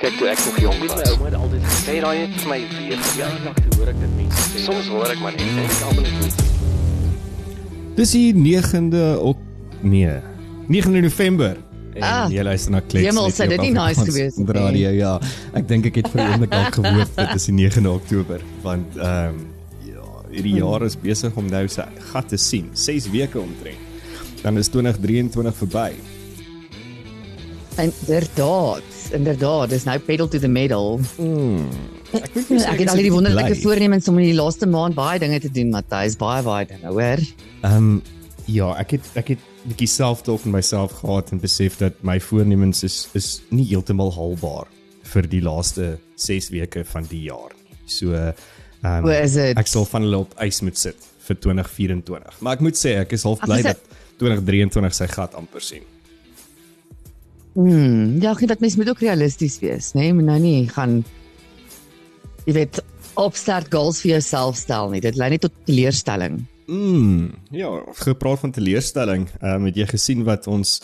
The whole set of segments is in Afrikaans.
Kyk toe ek nog Weet was. my ouma het altyd gesê, Sê daai het vir my weer te hoor ek dit mense sê. Soms hoor ek maar net en ek almal net nie. Dis die 9de ok nee, 9de November. En Ah, jy luister na Klets. Hemel, sou dit op nie nice gewees het op Radio, ja. Ek dink ek het vir oomblik al gehoor dit is die 9de Oktober want ehm um, ja, hierdie jaar is besig om nou sy gat te sien. 6 weke omtrent. Dan is 2023 verby. Inderdaad, inderdaad, dis nou pedal to the metal. Ek weet Ek het al hierdie wonderlike voornemens om in die laaste maand baie dinge te doen, Matthys, baie baie dinge, hoor. Ehm um, ja, ek het ek het bietjie self-talk met myself gehad en besef dat my voornemens is is nie heeltemal haalbaar vir die laaste 6 weke van die jaar nie. So ehm dit? ek sal van hulle op ys moet sit vir 2024. Maar ek moet sê ek is half bly dat 2023 sy gat amper sien. Hmm, ja, ek dink mens moet ook realisties wees, né? Nee? Moet nou nie gaan jy weet opstart goals vir jouself stel nie. Dit lei net tot teleurstelling. Mm, ja, gepraat van teleurstelling, ehm um, het jy gesien wat ons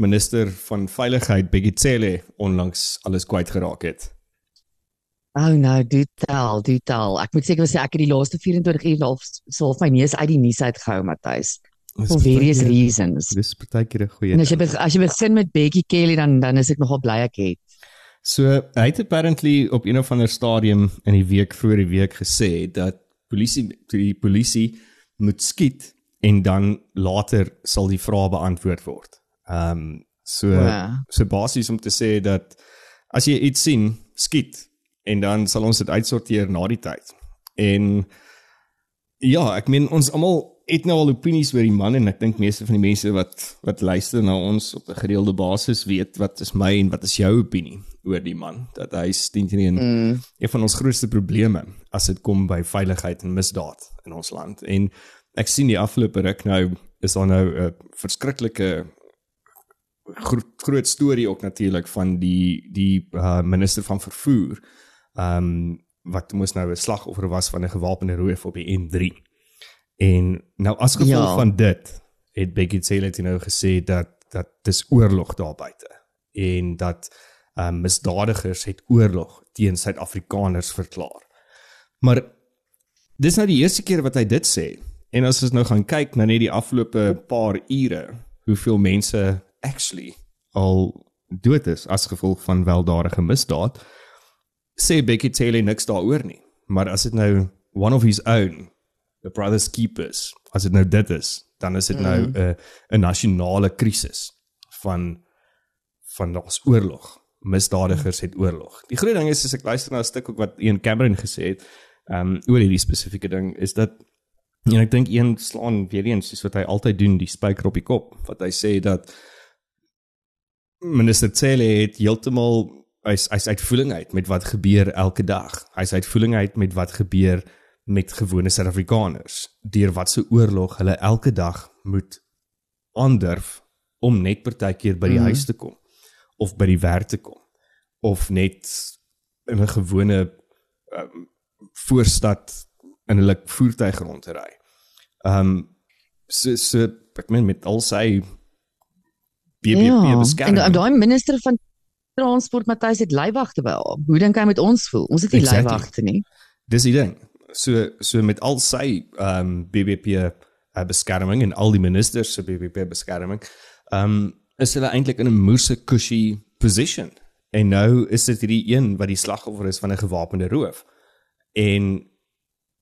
minister van veiligheid Bekkie Cele onlangs alles kwyt geraak het? Oh no, do tell, do tell. Ek moet seker sê ek het die laaste 24 uur half so my neus uit die nuus uitgehou, Matthys. For various partykeer- reasons. Dis partykeer 'n goeie. En as jy be- as jy begin met Becky Kelly dan dan is ek nogal bly ek het. So hy het apparently op een of ander stadium in die week voor die week gesê dat polisie die polisie moet skiet en dan later sal die vrae beantwoord word. Ehm um, so Wow. so basies om te sê dat as jy iets sien, skiet en dan sal ons dit uitsorteer na die tyd. En ja, ek meen ons almal het nou al opinies oor die man en ek dink meeste van die mense wat wat luister na ons op 'n gereelde basis weet wat is my en wat is jou opinie oor die man dat hy steen teen mm. een van ons grootste probleme as dit kom by veiligheid en misdaad in ons land en ek sien die afgelope ruk nou is daar nou 'n verskriklike groot groot storie ook natuurlik van die die uh, minister van vervoer ehm um, wat moes nou 'n slagoffer was van 'n gewapende roof op die N3. En nou as gevolg ja. Van dit het Becky Cele het nou gesê dat dat dis oorlog daar buite en dat um, misdadigers het oorlog teen Suid-Afrikaners verklaar. Maar dis nou die eerste keer wat hy dit sê. En as ons nou gaan kyk na net die afgelope paar ure, hoeveel mense actually al dood is as gevolg van weldadige misdaad, sê Becky Taylor niks daaroor nie. Maar as dit nou one of his own, the brothers keepers, as dit nou dit is, dan is dit mm. nou 'n 'n nasionale krisis van van ons oorlog. Misdadigers het oorlog. Die groot ding is as ek luister na 'n stuk ook wat Ian Cameron gesê het, ehm um, oor hierdie spesifieke ding is dat en ek dink een slaan weer eens soos wat hy altyd doen, die spyker op die kop, wat hy sê dat minister Cele het heeltemal hy's hy's uitvoering uit met wat gebeur elke dag. Hy's uitvoering uit met wat gebeur met gewone Suid-Afrikaners deur wat se oorlog hulle elke dag moet aandurf om net partykeer by die mm. huis te kom of by die werk te kom of net in 'n gewone um, voorstad in hulle voertuig rond te ry. Um, so so ek meen met al sy BBP Ja, en beskerming. da- daai minister van transport Matthys het leiwagte by haar. Hoe dink hy met ons voel? Ons het nie Exactly. leiwagte nie. Dis die ding. So so met al sy ehm um, BBP uh, beskerming en al die ministers se BBP beskerming, ehm um, is hulle eintlik in 'n moerse cushy position. En nou is dit hierdie een wat die slagoffer is van 'n gewapende roof. En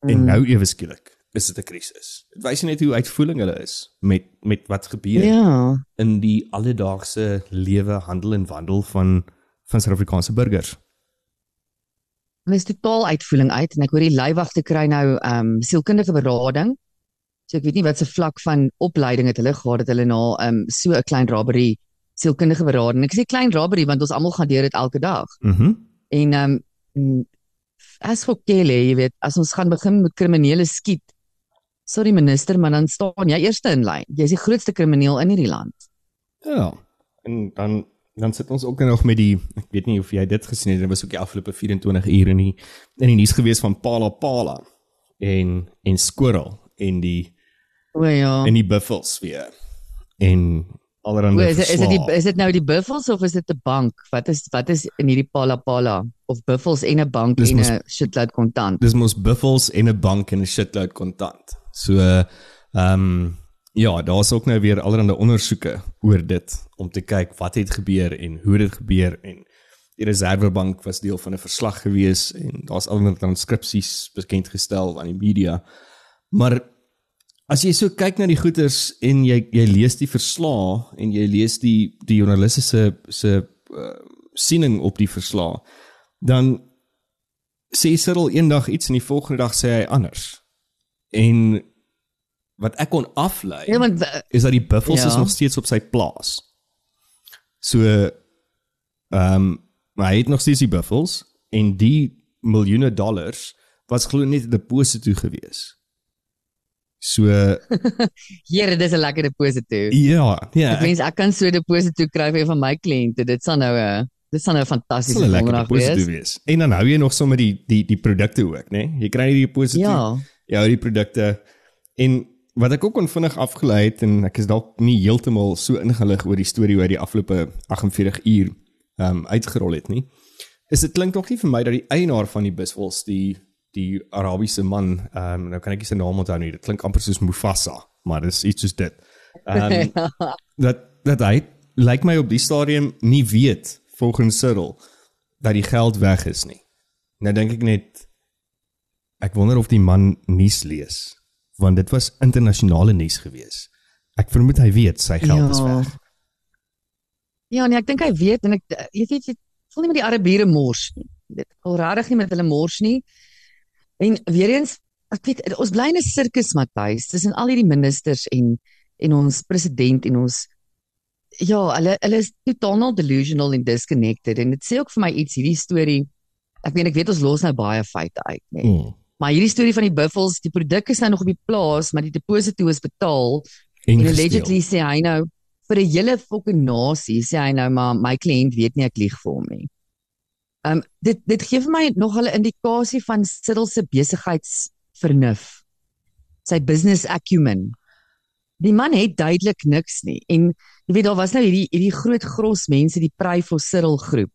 en Mm. nou ewe skielik is dit 'n krisis. Dit wys net hoe uitvoering hulle is met met wat gebeur Ja. in die alledaagse lewe, handel en wandel van van Suid-Afrikaanse burgers. Hulle is totaal uitvoering uit en ek hoor die leiwagte kry nou ehm um, sielkundige berading. So ek weet nie wat se vlak van opleiding het hulle gehad dat hulle na ehm um, so 'n klein robbery sielkundige berading. Ek sê klein robbery want ons almal gaan deur dit elke dag. Mhm. Mm En ehm um, as vir Kelly, jy weet, as ons gaan begin met kriminele skiet. Sorry minister, maar dan staan jy eerste in lyn. Jy's die grootste krimineel in hierdie land. Ja. En dan dan sit ons ook nog met die ek weet nie of jy dit gesien het, dit was ook die afgelope 24 ure in die in die nuus gewees van Pala Pala en en Squirrel en die O ja. en die buffels weer. En allerhande Is dit is dit die is dit nou die buffels of is dit 'n bank? Wat is wat is in hierdie Pala Pala of buffels en 'n bank Dis en 'n shitload kontant? Dis mos buffels en 'n bank en 'n shitload kontant. So ehm um, ja, daar's ook nou weer allerlei ondersoeke oor dit om te kyk wat het gebeur en hoe dit gebeur en die Reservebank was deel van 'n verslag gewees en daar's allerlei transkripsies bekend gestel aan die media. Maar as jy so kyk na die goeters en jy jy lees die verslae en jy lees die die joernaliste se se uh, siening op die verslae, dan sê Cyril eendag iets en die volgende dag sê hy anders. En wat ek kon aflei Ja, want uh, is dat die buffels Ja. is nog steeds op sy plaas. So ehm um, hy het nog steeds die buffels en die miljoene dollars was glo net 'n deposito gewees. So Here, dis 'n lekker deposito. ja, ja, Ek wens ek kan so 'n deposito kry vir van my kliënte. Dit sal nou 'n dit sal nou 'n fantastiese deposito wees. wees. En dan hou jy nog sommer die die die produkte ook, né? Nee? Jy kry nie die deposito. Ja. jy hou die produkte en wat ek ook onvinnig afgelei het en ek is dalk nie heeltemal so ingelig oor die storie hy die afgelope 48 uur ehm um, uitgerol het nie. Is dit klink nog nie vir my dat die eienaar van die buswels die die Arabiese man ehm um, nou kan ek nie sy naam onthou nie. Dit klink amper soos Mufasa, maar dis iets soos dit. Ehm um, dat dat hy lyk my op die stadium nie weet volgens Cyril dat die geld weg is nie. Nou dink ek net ek wonder of die man nuus lees want dit was internasionale nuus gewees. Ek vermoed hy weet sy geld Ja. is weg. Ja, nee, ek dink hy weet en ek jy weet jy voel nie met die Arabiere mors nie. Dit al regtig nie met hulle mors nie. En weer eens, ek weet ons bly in 'n sirkus Matthys tussen al hierdie ministers en en ons president en ons ja, hulle hulle is totaal delusional en disconnected en dit sê ook vir my iets hierdie storie. Ek weet ek weet ons los nou baie feite uit, nê. Nee. Mm. Maar hierdie storie van die buffels, die produk is nou nog op die plaas, maar die deposito is betaal. En allegedly sê hy nou vir 'n hele fucking nasie sê hy nou maar my kliënt weet nie ek lieg vir hom nie. Um dit dit gee vir my nog 'n indikasie van Cyril se besigheidsvernuf. Sy business acumen. Die man het duidelik niks nie en jy weet daar was nou hierdie hierdie groot gros mense die Pry for Cyril groep.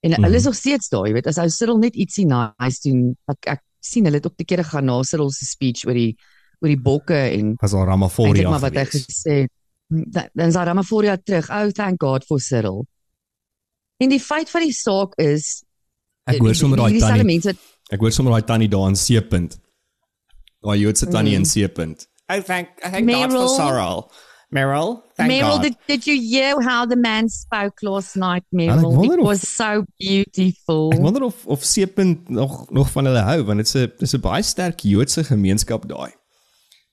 En hulle is nog steeds daar, jy weet, as ou Cyril net ietsie nice doen, ek ek sien hulle het op die kere gaan na Cyril se speech oor die oor die bokke en was al Ramaphosa maar wat hy gesê het. Da- Dan sa Ramaphosa terug. Oh, thank God for Cyril. En die feit van die saak is Ek hoor sommer daai tannie. mense wat Ek hoor sommer daai tannie daar in C-punt. Daai Joodse tannie in C-punt. I thank I thank God for Meryl. Cyril. Meryl, thank Meryl, God. did, did you hear how the man spoke last night, ek Meryl? wonder It of- was so beautiful. Ek wonder of of C-punt nog nog van hulle hou want dit is 'n dis 'n baie sterk Joodse gemeenskap daai.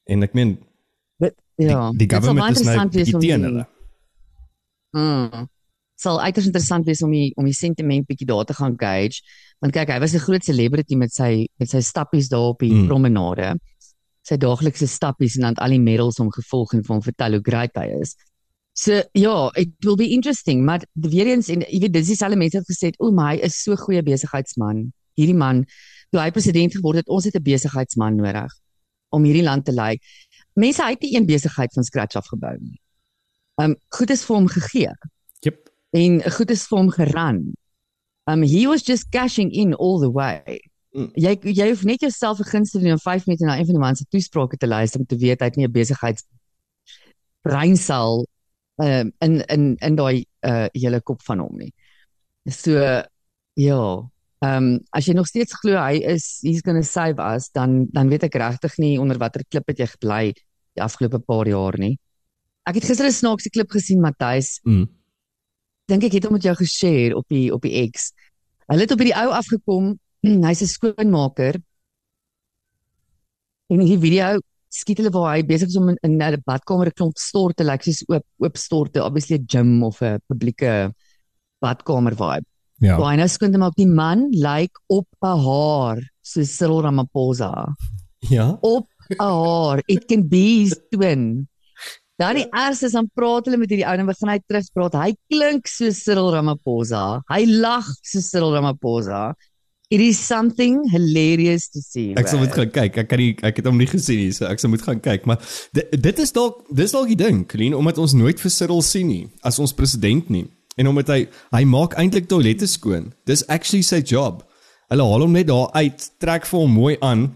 En ek meen Dit- ja, die government is nou teen hulle. Mm. Sal uiters interessant wees om die om die sentiment bietjie daar te gaan gauge. Want kyk, hy was 'n groot celebrity met sy met sy stappies daar op die mm. promenade. Sy daaglikse stappies en dan het al die medals hom gevolg en vir hom vertel hoe great hy is. So ja, it will be interesting, maar weer eens en jy weet dis dieselfde mense het gesê, "O, maar hy is so goeie besigheidsman." Hierdie man, toe hy president geword het, ons het 'n besigheidsman nodig om hierdie land te lei. Mense hy het nie een besigheid van scratch af gebou nie. Um goed is vir hom gegee Jep. en goed is vir hom geran. Um he was just cashing in all the way. Mm. Jy jy hoef net jouself 'n guns te doen om 5 minute na een van die man se toesprake te luister om te weet hy het nie 'n besigheids breinsel um in in in daai uh hele kop van hom nie. So ja, um as jy nog steeds glo hy is he's going to save us dan dan weet ek regtig nie onder watter klip het jy gebly die afgelope paar jaar nie. Ek het gister 'n snaakse klip gesien Matthys Mm. dink ek het hom met jou geshare op die op die X. Hulle het op hierdie ou afgekom. Hy's 'n skoonmaker. En in die video skiet hulle waar hy besig is om in, in 'n badkamer 'n klomp storte, lyk soos oop oop storte, obviously 'n gym of 'n publieke badkamer vibe. Ja. Waar hy nou skoon te maak die man lyk op 'n haar soos Cyril Ramaphosa. Ja. Op 'n haar. It can be his twin. Dan die eerste dan praat hulle met hierdie ou en begin hy terugspraat. Hy klink soos Cyril Ramaphosa. Hy lag soos Cyril Ramaphosa. It is something hilarious to see. Ek sal moet gaan kyk. Ek kan nie ek het hom nie gesien nie, so ek sal moet gaan kyk, maar dit, dit is dalk dis dalk die ding, Colleen, omdat ons nooit vir Cyril sien nie as ons president nie. En omdat hy hy maak eintlik toilette skoon. Dis actually sy job. Hulle haal hom net daar uit, trek vir hom mooi aan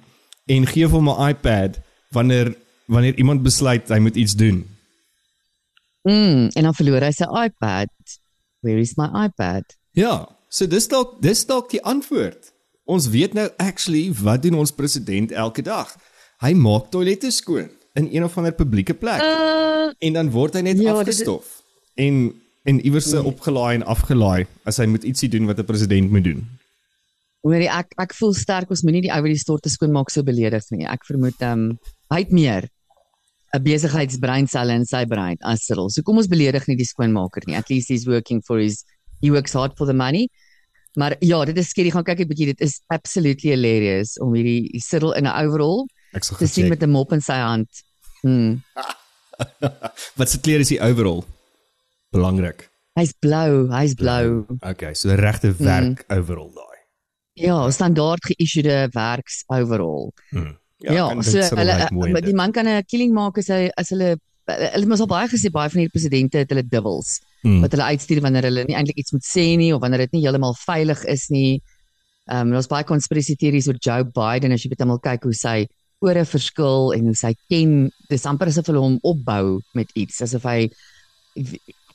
en gee vir hom 'n iPad wanneer wanneer iemand besluit hy moet iets doen. Mm, en dan verloor hy sy iPad. Where is my iPad? Ja, so dis dalk dis dalk die antwoord. Ons weet nou actually wat doen ons president elke dag. Hy maak toilette skoon in een of ander publieke plek. Uh, En dan word hy net Ja, dit afgestof en en iewers se opgelaai en afgelaai as hy moet ietsie doen wat 'n president moet doen. hoorie ek ek voel sterk ons moenie die ou wat die storte skoonmaak so beledig nie. Ek vermoed ehm um, hy het meer 'n besigheidsbreinselle in sy brein as Cyril. So kom ons beledig nie die skoonmaker nie. At least he's working for his he works hard for the money. Maar ja, dit is skerry gaan kyk 'n bietjie. Dit is absolutely hilarious om hierdie Cyril in 'n overall te sien met 'n mop in sy hand. Hmm. Wat se klere is hy overall? Belangrik. Hy's blou, hy's blou. Okay, so die regte werk mm. overall daai. Ja, standaard geïssuede werks overall. Hmm. Ja, kan so hulle maar die man kan 'n killing maak as hy as hulle hulle mos al baie gesê baie van hierdie presidente het hulle dubbels Hmm. wat hulle uitstuur wanneer hulle nie eintlik iets moet sê nie of wanneer dit nie heeltemal veilig is nie. Ehm um, daar's baie konspirasie teorieë oor Joe Biden as jy net almal kyk hoe sy ore verskil en hoe sy ken dis amper asof hulle hom opbou met iets asof hy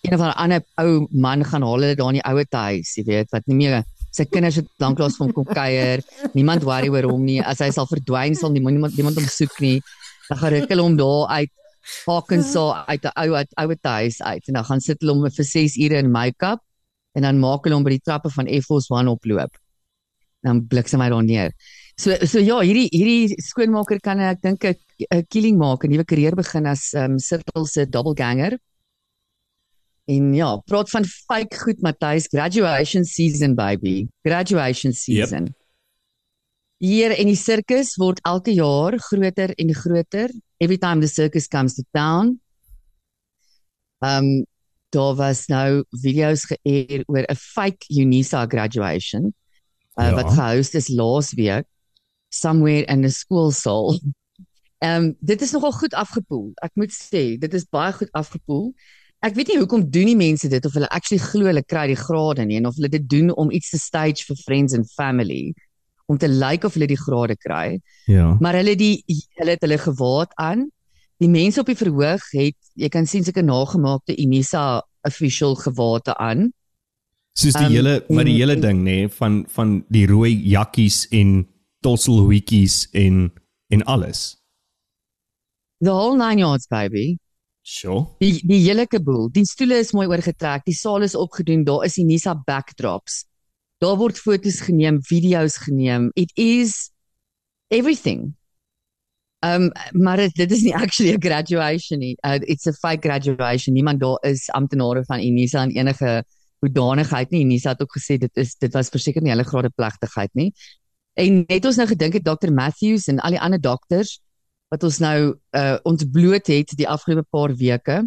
een of ander ou man gaan haal hulle daar in die ouer huis, jy weet, wat nie meer sy kinders het lanklaas van kom kuier. Niemand worry oor hom nie. As hy sal verdwyn sal niemand niemand, niemand hom soek nie. Dan gaan ruk hulle hom daar uit Arkansas uit 'n ou ouer huis uit en dan gaan sit hulle hom vir 6 ure in make-up en dan maak hulle hom by die trappe van Air Force 1 oploop. Dan bliksem hy daar neer. So so ja, hierdie hierdie skoonmaker kan ek dink 'n killing maak, 'n nuwe karier begin as ehm um, Cyril se doppelganger. En ja, praat van fake goed Matthys, graduation season baby. Graduation season. Yep. Hier in die sirkus word elke jaar groter en groter. Every time the circus comes to town. Um daar was nou video's geëer oor 'n fake Unisa graduation uh, Ja. wat gehost is laasweek somewhere in 'n skoolsaal. Ehm um, dit is nogal goed afgepoel. Ek moet sê, dit is baie goed afgepoel. Ek weet nie hoekom doen die mense dit of hulle actually glo hulle kry die grade nie en of hulle dit doen om iets te stage vir friends and family om te lyk like of hulle die grade kry. Ja. Maar hulle die hulle het hulle gewaad aan. Die mense op die verhoog het jy kan sien sulke nagemaakte Unisa official gewate aan. Soos die Um, hele maar die hele ding nê van van die rooi jakkies en tosselhoetjies en en alles. The whole nine yards baby. Sure. Die die hele kaboel. Die stoele is mooi oorgetrek, die saal is opgedoen, daar is Unisa backdrops. Daar word foto's geneem, video's geneem. It is everything. Um maar dit- is nie actually 'n graduation nie. Uh, it's a fake graduation. Niemand daar is amptenare van Unisa en enige hoedanigheid nie. Unisa het ook gesê dit is dit was verseker nie hulle grade plegtigheid nie. En net ons nou gedink het Dr Matthews en al die ander dokters wat ons nou uh ontbloot het die afgelope paar weke.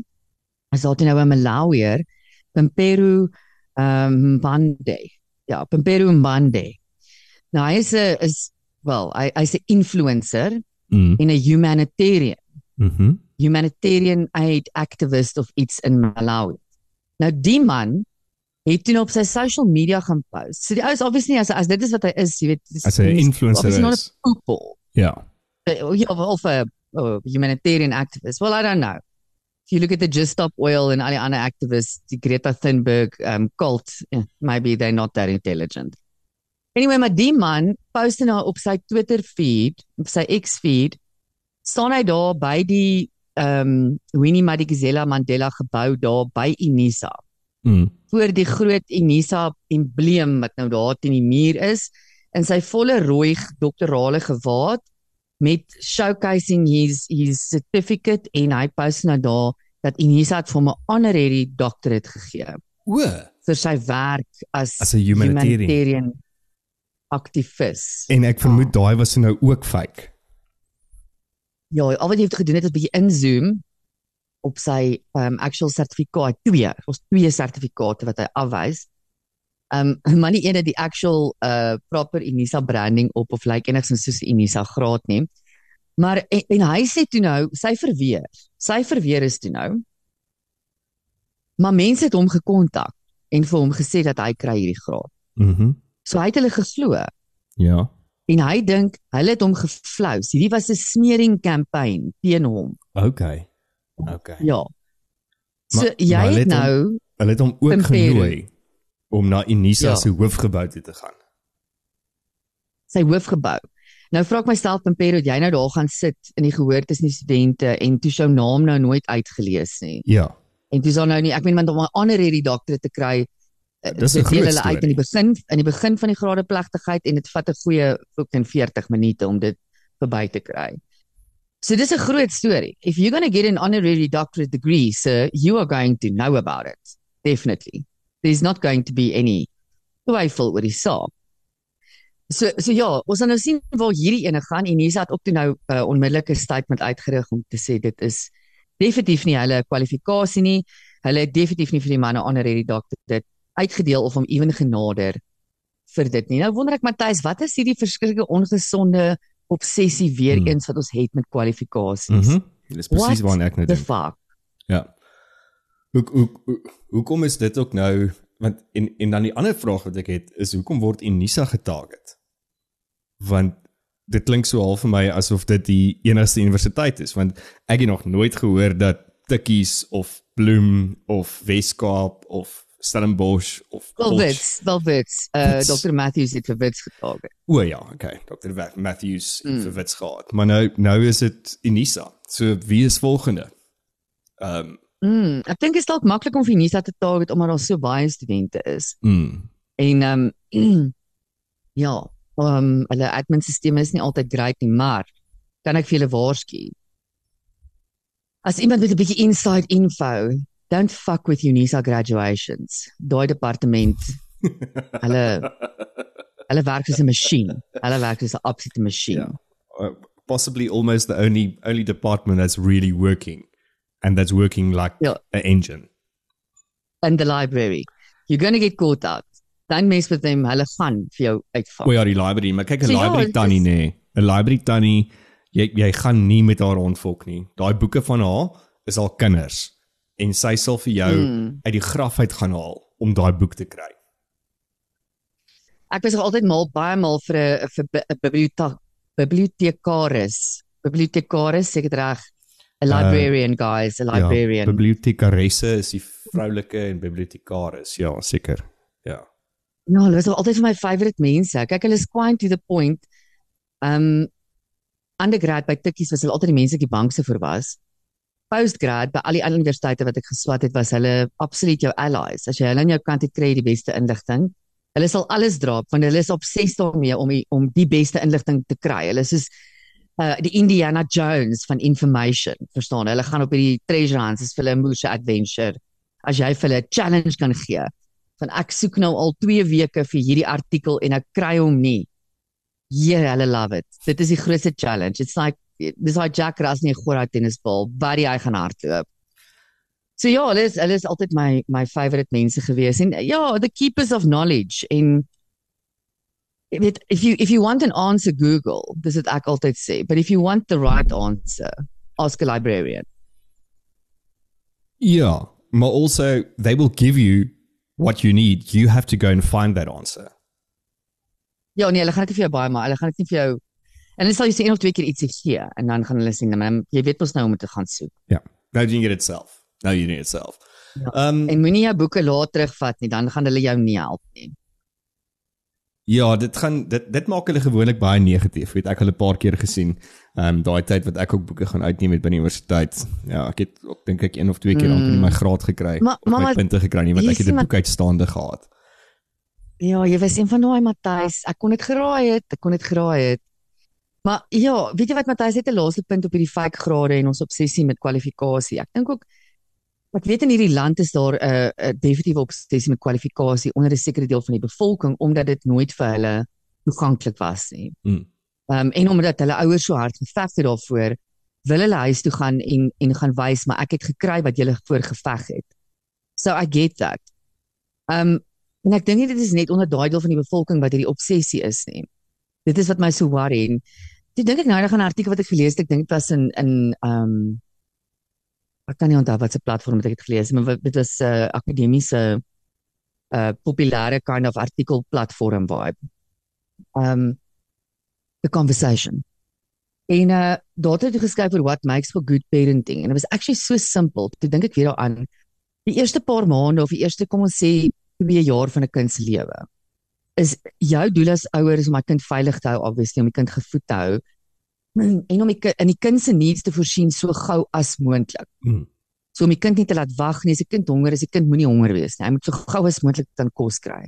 Daar toe nou 'n Malawier, Pimperu um Mbande. Ja, Pimperu Mbande. Nou hy is 'n is wel, hy hy's 'n influencer Mm. en 'n humanitarian, Mhm. humanitarian aid activist of iets in Malawi. Nou die man het toe op sy social media gaan post. So die ou is obviously as as dit is wat hy is, jy weet, As 'n influencer obviously not is. a poople. Ja. Yeah, of a, a humanitarian activist. Well, I don't know. If you look at the Just Stop Oil and all the other activists, the Greta Thunberg um, cult, eh, maybe they're not that intelligent. Anyway, maar die man post nou op sy Twitter feed, op sy X feed, staan hy daar by die um Winnie Madikizela Mandela gebou daar by Unisa Mm. voor die groot Unisa embleem wat nou daar teen die muur is in sy volle rooi doktorale gewaad met showcasing his his certificate en hy post nou daar dat Unisa het vir hom 'n honorary doctorate gegee O. vir sy werk as As 'n humanitarian. humanitarian aktivis. En ek vermoed daai was nou ook fake. Ja, al wat jy het gedoen het is 'n bietjie inzoom op sy um actual sertifikaat twee. Ons twee sertifikate wat hy afwys. Um maar nie ene die actual uh proper Unisa branding op of lyk like enigsins soos Unisa graad nie. Maar en, en hy sê toe nou, sy verweer. Sy verweer is toe nou. Maar mense het hom gekontak en vir hom gesê dat hy kry hierdie graad. Mhm. Mm So hy het hulle geglo ja. en hy dink hulle het hom geflous. Hierdie was 'n smeering kampanje teen hom. Okay. Okay. Ja. So Maar- jy maar het het hom- nou Hulle het hom ook genooi om na Unisa Ja. se hoofgebou toe te gaan. sy hoofgebou. Nou vra ek myself Pimpero, het jy nou daar gaan sit in die gehoor tussen die studente en toe jou naam nou nooit uitgelees nie. Ja. En dis dan nou nie, ek meen want om 'n honorary doctorate te kry, eh, Dis 'n groot hulle uit in die begin in die begin van die gradeplegtigheid en dit vat 'n goeie fucking 40 minute om dit verby te kry. So dis 'n groot storie. If you're going to get an honorary doctorate degree, sir, you are going to know about it. Definitely. There's not going to be any twyfel oor die saak. So so ja, ons gaan nou sien waar hierdie ene gaan en hier's het ook toe nou 'n uh, onmiddellike statement uitgerig om te sê dit is definitief nie hulle kwalifikasie nie. Hulle het definitief nie vir die manne honorary doctor dit uitgedeel of hom ewen genader vir dit nie. Nou wonder ek Matthys, wat is hierdie verskriklike ongesonde obsessie weer Hmm. eens wat ons het met kwalifikasies? Mhm. Dis presies waarna ek nou dink. Ja. Hoe hoe hoe hoekom is dit ook nou want en en dan die ander vraag wat ek het is hoekom word Unisa getarget? Want dit klink so half vir my asof dit die enigste universiteit is want ek het nog nooit gehoor dat Tikkies of Bloem of Weskaap of Stellenbosch of wits, wel wits. Uh Wits. Dr Matthews het vir wits getarget. O ja, okay. Dr. Matthews Mm. mm. vir wits gehad. Maar nou nou is dit Unisa. So wie is volgende? Ehm um, Mm, ek dink dit is dalk maklik om vir Unisa te target omdat daar so baie studente is. mm, En ehm um, ja, ehm um, hulle admin-stelsel is nie altyd great nie, maar kan ek vir julle waarsku. As iemand met 'n bietjie inside info, don't fuck with Unisa graduations. Daai departement, hulle hulle werk soos 'n masjien. Hulle werk soos 'n absolute masjien. Yeah. uh, possibly almost the only only department that's really working and that's working like Ja. an engine. In the library. You're going to get caught out. Don't mess with them. Hulle gaan vir jou uitval. O ja, die library, maar kyk 'n So ja, library dit tannie nê. Nee. 'n Library tannie, jy jy gaan nie met haar rondfok nie. Daai boeke van haar is al kinders en sy sal vir jou Hmm. uit die graf uit gaan haal om daai boek te kry. Ek was altyd mal baie mal vir 'n vir 'n biblioteek bibliotekaris. Bibliotekaris, seker reg. 'n Uh, librarian guys, 'n librarian. Ja, bibliotekaresse is die vroulike en bibliotekaris. Ja, seker. Ja. Ja, hulle was nog altyd vir my favourite mense. Kyk, hulle is quite to the point. Um undergrad by Tikkies was hulle altyd die mense wat die bankse voor was. Postgrad by al die ander universiteite wat ek geswat het, was hulle absoluut jou allies. As jy hulle aan jou kant het, kry jy die beste inligting. Hulle sal alles dra want hulle is obsessed daarmee om die, om die beste inligting te kry. Hulle is soos uh die Indiana Jones van information, verstaan? Hulle gaan op hierdie treasure hunts, is vir hulle 'n moeë adventure. As jy vir hulle 'n challenge kan gee, van ek soek nou al 2 weke vir hierdie artikel en ek kry hom nie. Yeah, hulle love it. Dit is die grootste challenge. It's like dis daai Jack Russell nie gooi daai tennisbal, baie hy gaan hardloop. So ja, hulle is hulle is altyd my my favorite mense gewees en ja, the keepers of knowledge en jy weet if you if you want an answer Google, dis dit ek altyd sê, but if you want the right answer, ask a librarian. Ja, maar also they will give you what you need. You have to go and find that answer. Ja, nee, hulle gaan dit vir jou baie maar hulle gaan dit nie vir jou en hulle sal jy sê een of twee keer ietsie gee en dan gaan hulle sê maar jy weet mos nou hoe om te gaan soek. No, you get it self. No, you need it self. Ja. Um En moenie jou boeke laat terugvat nie, dan gaan hulle jou nie help nie. Ja, dit gaan dit dit maak hulle gewoonlik baie negatief. Weet ek al 'n paar keer gesien. Um daai tyd wat ek ook boeke gaan uitneem het by die universiteit. Ja, ek het ook dink ek een of twee keer amper nie my graad gekry. Maar- of maar my punte gekry nie want ek het 'n boek uitstaande gehad. Ja, jy was een van daai Matthys. Ek kon dit geraai het, ek kon dit geraai het. Maar ja, weet jy wat Matthys het 'n laaste punt op hierdie fake grade en ons obsessie met kwalifikasie. Ek dink ook ek weet in hierdie land is daar 'n uh, 'n definitiewe obsessie met kwalifikasie onder 'n sekere deel van die bevolking omdat dit nooit vir hulle toeganklik was nie. Mm. Ehm um, en omdat hulle ouers so hard geveg het daarvoor, wil hulle huis toe gaan en en gaan wys maar ek het gekry wat julle voor geveg het. So I get that. Ehm um, En ek dink dit is net onder daai deel van die bevolking wat hierdie obsessie is nie. Dit is wat my so worry en toe dink ek nou aan 'n artikel wat ek gelees het, ek dink dit was in in ehm um, ek kan nie onthou wat se platform het ek dit gelees, maar dit was 'n uh, akademiese uh, populêre kind of artikel platform vibe. Um the conversation. En uh daar het hy geskryf oor what makes for good parenting en it was actually so simple. Toe dink ek weer daaraan die eerste paar maande of die eerste kom ons sê 2 jaar van 'n kind se lewe. Is jou doel as ouer is om my kind veilig te hou, obviously om die kind gevoed te hou en om die in die kind se needs te voorsien so gou as moontlik. Mm. So om die kind nie te laat wag nie, as die kind honger is, die kind moenie honger wees nie. Hy moet so gou as moontlik dan kos kry.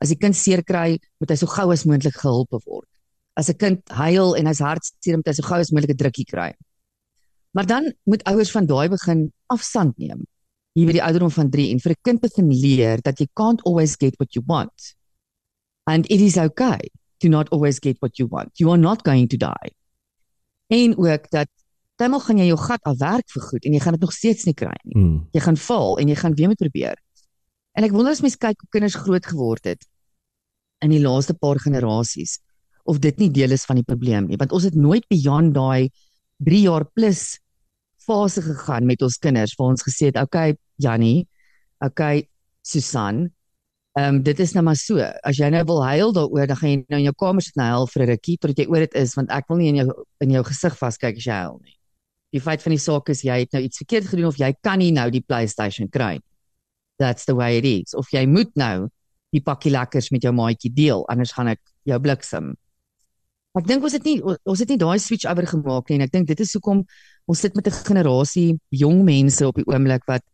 As die kind seer kry, moet hy so gou as moontlik gehelp word. As 'n kind huil en hy's hartseer, moet hy so gou as moontlik 'n drukkie kry. Maar dan moet ouers van daai begin afstand neem. Hier by die ouderdom van 3 en vir 'n kind begin leer dat jy can't always get what you want. And it is okay to not always get what you want. You are not going to die. En ook dat dan gaan jy jou gat afwerk vir goed en jy gaan dit nog steeds nie kry nie. Mm. Jy gaan val en jy gaan weer moet probeer. En ek wonder as mens kyk hoe kinders groot geword het in die laaste paar generasies of dit nie deel is van die probleem nie, want ons het nooit beyond daai 3 jaar plus fase gegaan met ons kinders waar ons gesê het, okay, Jannie, okay, Susan, ehm um, dit is nou maar so. As jy nou wil huil daaroor, dan gaan jy nou in jou kamer sit en huil vir 'n rukkie totdat jy oor dit is, want ek wil nie in jou in jou gesig vaskyk as jy huil nie. Die feit van die saak is jy het nou iets verkeerd gedoen of jy kan nie nou die PlayStation kry nie. That's the way it is. Of jy moet nou die pakkie lekkers met jou maatjie deel, anders gaan ek jou bliksem. Ek dink ons het nie ons het nie daai switch oor gemaak nie en ek dink dit is hoekom ons sit met 'n generasie jong mense op die oomblik wat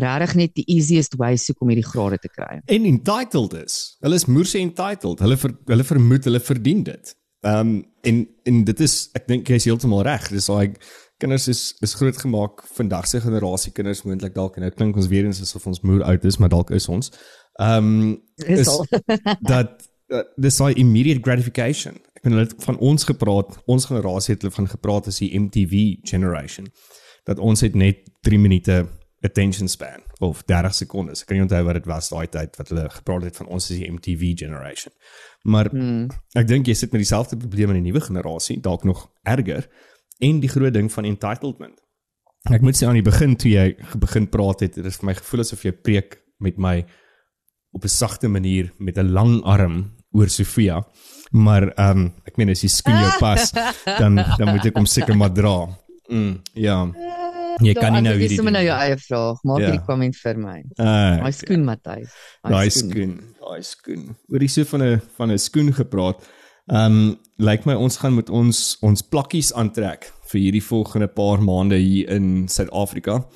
regtig net die easiest way soek om hierdie grade te kry. En entitled is. Hulle is moerse entitled. Hulle ver, hulle vermoed hulle verdien dit. Ehm um, en en dit is ek dink jy's heeltemal reg. Dis daai like, kinders is is groot gemaak vandag se generasie kinders moontlik dalk en nou klink ons weer eens asof ons moer oud is, maar dalk is ons. Ehm um, Is is al. dat dis daai immediate gratification. Ek bedoel hulle het van ons gepraat, ons generasie het hulle van gepraat as die MTV generation. Dat ons het net 3 minute attention span of 30 sekondes. Ek kan nie onthou wat dit was daai tyd wat hulle gepraat het van ons as die MTV generation. Maar Hmm. ek dink jy sit met dieselfde probleem in die nuwe generasie, dalk nog erger en die groot ding van entitlement. Ek moet sê aan die begin toe jy begin praat het, dit is vir my gevoel asof jy preek met my op 'n sagte manier met 'n lang arm oor Sofia. Maar ehm um, ek meen as jy skoen jou pas, dan dan moet ek hom seker maar dra. Mm, ja. Jy kan nie nou hierdie Dis nou doen. jou eie vraag. Maak Ja. hierdie comment vir my. Uh, Daai skoen Matthys. daai skoen, daai skoen. Oor die so van 'n van 'n skoen gepraat. Ehm um, lyk my ons gaan met ons ons plakkies aantrek vir hierdie volgende paar maande hier in Suid-Afrika.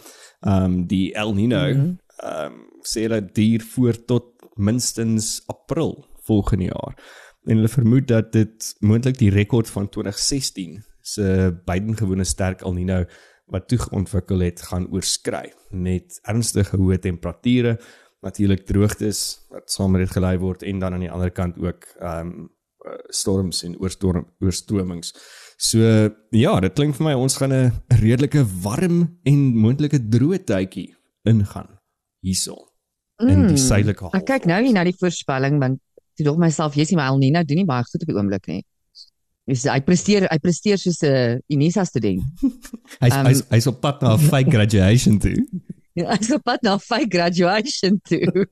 Ehm um, die El Nino ehm Mhm. um, sê hulle duur voor tot minstens April volgende jaar. En hulle vermoed dat dit moontlik die rekord van 2016 se buitengewone sterk El Nino wat toe ontwikkel het gaan oorskry met ernstige hoë temperature natuurlik droogtes wat saam met dit gelei word en dan aan die ander kant ook ehm um, storms en oorstorm oorstromings. So ja, dit klink vir my ons gaan 'n redelike warm en moontlike droë tydjie ingaan hierso in die suidelike half. Hmm. Ek kyk nou hier na die voorspelling want toe dog myself, jy's nie my El Nino doen nie baie goed op die oomblik nie. Dis hy presteer hy presteer soos 'n Unisa student. Hy's um, hy's hy's op pad na 'n fake graduation toe. Ja, hy's op pad na fake graduation toe.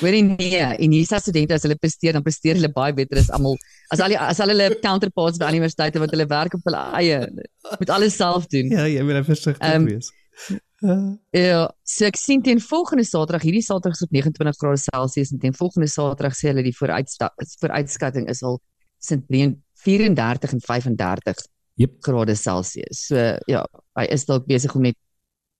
Hoorie nee, Unisa studente as hulle presteer dan presteer hulle baie beter as almal as al die as al hulle counterparts by universiteite wat hulle werk op hulle eie moet alles self doen. Ja, jy moet versigtig Ehm, wees. Ja, so ek sien teen volgende Saterdag, hierdie Saterdag is op 29 grade Celsius en teen volgende Saterdag sê hulle die vooruitskatting is al tussen 34 en 35 Jep. grade Celsius. So ja, hy is dalk besig om net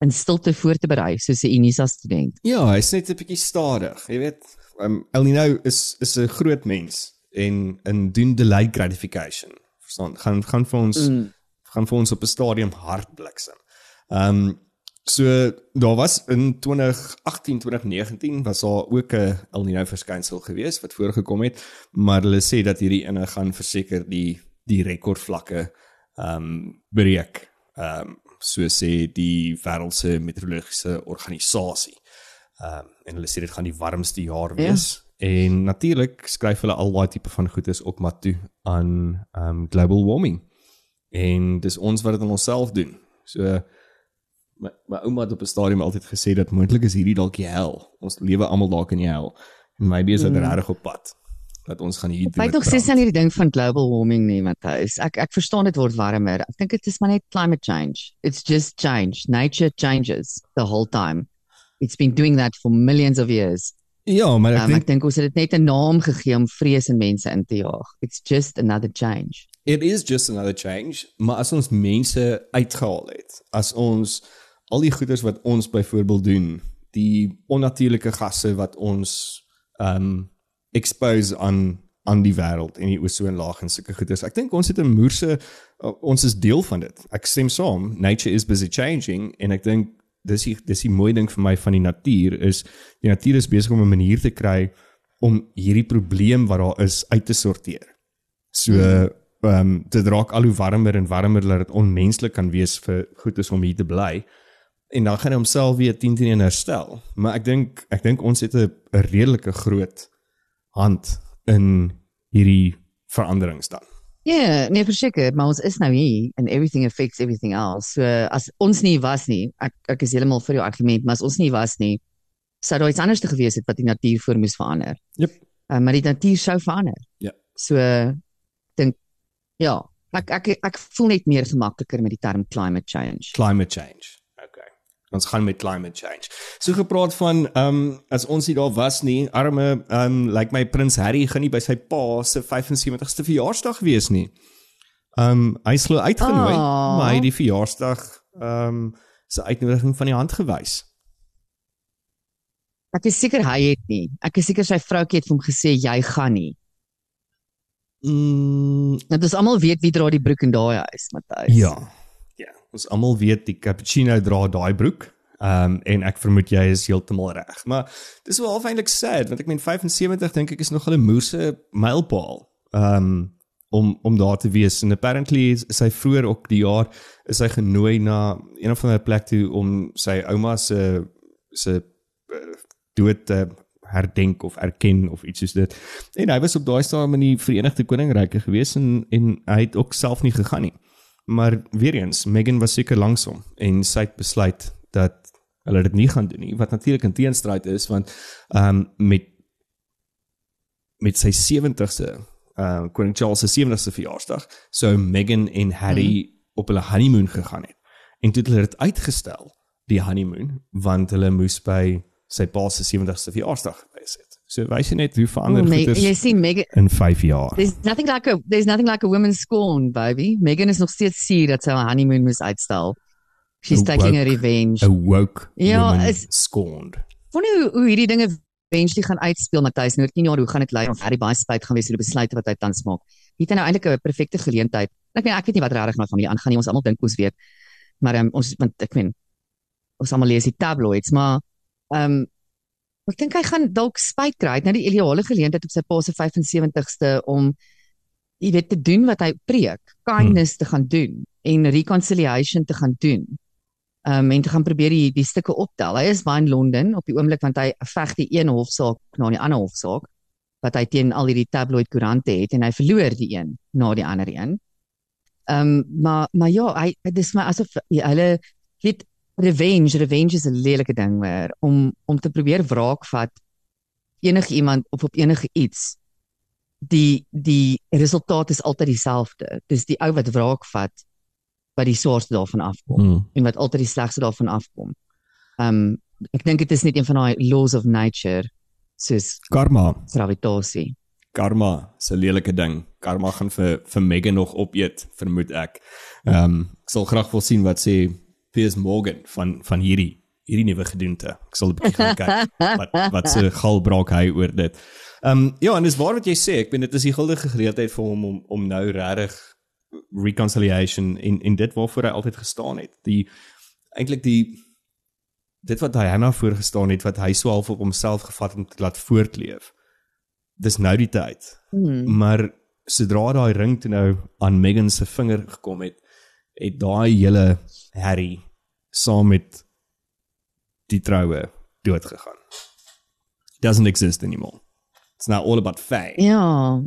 in stilte voor te berei soos 'n Unisa student. Ja, hy's net 'n bietjie stadig. Jy weet, um, El Nino is is 'n groot mens en in doen delayed gratification. Verstaan? Gaan gaan vir ons mm. gaan vir ons op 'n stadium hard bliksem. Ehm um, so daar was in 2018 2019 was daar ook 'n El Nino verskynsel gewees wat voorgekom het, maar hulle sê dat hierdie ene gaan verseker die die rekordvlakke ehm um, breek. Ehm um, so sê die wêreldse meteorologiese organisasie. Ehm um, en hulle sê dit gaan die warmste jaar wees. Ja. En natuurlik skryf hulle al daai tipe van goedes ook maar toe aan ehm um, global warming. En dis ons wat dit aan onsself doen. So my my ouma het op 'n stadium altyd gesê dat moontlik is hierdie dalk die hel. Ons lewe almal dalk in die hel. En maybe is dit Mm. regtig op pad dat ons gaan hier Ek weet nog sies aan hierdie ding van global warming nie, Matthys. Ek ek verstaan dit word warmer. Ek dink dit is maar net climate change. It's just change. Nature changes the whole time. It's been doing that for millions of years. Ja, maar ek Um, dink ek dink ons het dit net 'n naam gegee om vrees in mense in te jaag. It's just another change. It is just another change, maar as ons mense uitgehaal het, as ons al die goeders wat ons byvoorbeeld doen, die onnatuurlike gasse wat ons um expose aan aan die wêreld en die ozonlaag en sulke goeders. Ek dink ons het 'n moerse uh, ons is deel van dit. Ek stem saam. Nature is busy changing en ek dink dis die dis die mooi ding vir my van die natuur is die natuur is besig om 'n manier te kry om hierdie probleem wat daar is uit te sorteer. So ehm um, dit raak al hoe warmer en warmer dat dit onmenslik kan wees vir goedes om hier te bly. En dan gaan hy homself weer 10 teen 1 herstel. Maar ek dink ek dink ons het 'n redelike groot hand in hierdie veranderings dan. Ja, yeah, nee verseker, maar ons is nou hier and everything affects everything else. So as ons nie was nie, ek ek is heeltemal vir jou argument, maar as ons nie was nie, sou daar iets anders te gewees het wat die natuur voor moes verander. Jep. Uh, maar die natuur sou verander. Ja. So dink ja, ek ek ek voel net meer gemakliker met die term climate change. Climate change. Ons gaan met climate change. So gepraat van ehm um, as ons nie daar was nie, arme ehm um, lyk like my prins Harry gaan nie by sy pa se 75ste verjaarsdag wees nie. Ehm um, hy is glo uitgenooi, Ah. maar hy het die verjaarsdag ehm um, se uitnodiging van die hand gewys. Ek is seker hy het nie. Ek is seker sy vroutjie het vir hom gesê jy gaan nie. Mm, Want ons almal weet wie dra die broek in daai huis, Matthys. ja. Ons almal weet die cappuccino dra daai broek. Ehm um, en ek vermoed jy is heeltemal reg. Maar dis wel eintlik sad want ek meen 75 dink ek is nog 'n moerse mylpaal. Ehm um, om om daar te wees en apparently is sy vroeër ook die jaar is hy genooi na een of ander plek toe om sy ouma se se eh, dood te herdenk of erken of iets soos dit. En hy was op daai stadium in die Verenigde Koninkryke gewees en en hy het ook self nie gegaan nie. Maar weer eens, Meghan was seker langsom en sy het besluit dat hulle dit nie gaan doen nie, wat natuurlik in teenstryd is want ehm um, met met sy 70ste, uh koning Charles se 70ste verjaarsdag, sou Meghan en Harry mm. op hulle honeymoon gegaan het. En toe het hulle dit uitgestel, die honeymoon, want hulle moes by sy pa se 70ste verjaarsdag. So wys jy net hoe verander Oh, oh, Meg, goeders jy sien Megan in 5 jaar. There's nothing like a there's nothing like a woman's scorn, baby. Megan is nog steeds suur dat sy haar honeymoon moes uitstel. She's A taking a woke- revenge. A woke Ja, woman is- scorned. Wonder hoe, hoe hierdie dinge eventually gaan uitspeel Matthys nou 10 jaar hoe gaan dit lei of Harry baie spyt gaan wees oor die besluite wat hy tans maak. Hier het hy nou eintlik 'n perfekte geleentheid. Ek meen ek weet nie wat regtig met familie aangaan nie. Ons almal dink ons weet. Maar um, ons want ek meen ons almal lees die tabloids, maar ehm um, ek dink hy gaan dalk spyt kry. Hy het nou die ideale geleentheid op sy pa se 75ste om jy weet te doen wat hy preek, kindness hmm. te gaan doen en reconciliation te gaan doen um, en te gaan probeer die die stukke optel. Hy is baie in Londen op die oomblik want hy veg die een hofsaak na die ander hofsaak wat hy teen al hierdie tabloid koerante het en hy verloor die een na die ander een. Um, maar maar ja, hy dit is my asof ja, hulle weet revenge, revenge is 'n lelike ding weer om om te probeer wraak vat enige iemand of op enige iets. Die die resultaat is altyd dieselfde. Dis die ou wat wraak vat wat die swaarste daarvan afkom Mm. en wat altyd die slegste daarvan afkom. Ehm um, ek dink dit is net een van daai laws of nature soos Karma. gravitasie. Karma is 'n lelike ding. Karma gaan vir vir Megan nog opeet, vermoed ek. Ehm um, ek sal graag wil sien wat sê Piers Morgan van van hierdie hierdie nuwe gedoente. Ek sal 'n bietjie gaan kyk wat wat se galbraak hy oor dit. Ehm um, ja, en dis waar wat jy sê. Ek bedoel dit is die guldige geleentheid vir hom om om nou regtig reconciliation en en dit waarvoor hy altyd gestaan het. Die eintlik die dit wat Diana voorgestaan het wat hy so half op homself gevat het om te laat voortleef. Dis nou die tyd. Hmm. Maar sodra daai ring toe nou aan Megan se vinger gekom het, het daai hele Harry saam met die troue dood gegaan. Doesn't exist anymore. It's now all about fame. Ja.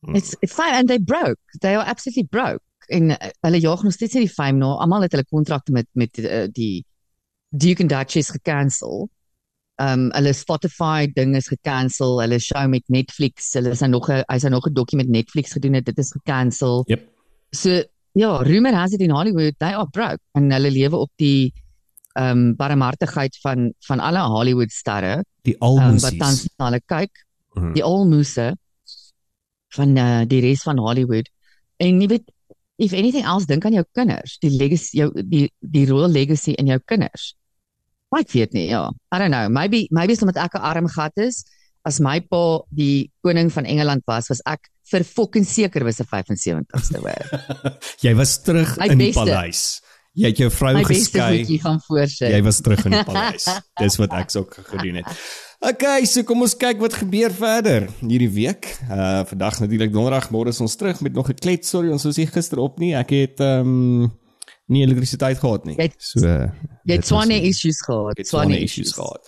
Hmm. It's it's fine and they broke. They are absolutely broke. En uh, hulle jaag nog steeds nie die fame na. Almal het hulle kontrakte met met uh, die Duke and Duchess gekansel. Um hulle Spotify ding is gekansel. Hulle show met Netflix. Hulle is nou nog 'n hy's nou nog 'n dokkie met Netflix gedoen het. Dit is gekansel. Yep. So ja, rumor has it in Hollywood they are broke en hulle lewe op die um barmhartigheid van van alle Hollywood sterre Die um, wat almoses. tans na hulle kyk Mhm. die almose van uh, die res van Hollywood. En jy weet if anything else dink aan jou kinders, die legacy jou die die royal legacy in jou kinders. Maar ek weet nie, ja. I don't know. Maybe maybe is omdat ek 'n arm gat is. As my pa die koning van Engeland was, was ek vir fucking seker was 'n 75ste hoor. jy was terug My in die beste. paleis. Jy het jou vrou My beste geskei. voetjie gaan voorsit. Jy was terug in die paleis. Dis wat ek ook gedoen het. Okay, so kom ons kyk wat gebeur verder hierdie week. Uh vandag natuurlik donderdag, môre is ons terug met nog 'n klets. Sorry, ons was nie gister op nie. Ek het ehm um, nie elektrisiteit gehad nie. Jy het- So uh, Jy het swane issues gehad. Swane Swane issues gehad.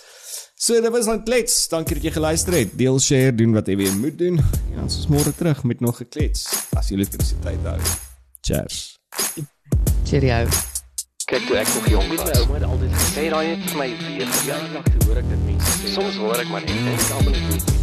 So dit was dan klets. Dankie dat jy geluister het. Deel, share, doen wat jy weer moet doen. En ons is môre terug met nog 'n klets as jy elektrisiteit hou. Cheers. Cheerio. Kyk toe ek nog jong was. ouma het altyd gesê Sê daai het vir my weer ja, gejaag. eendag toe hoor ek dit mense sê. Soms hoor ek maar net en is almal nie.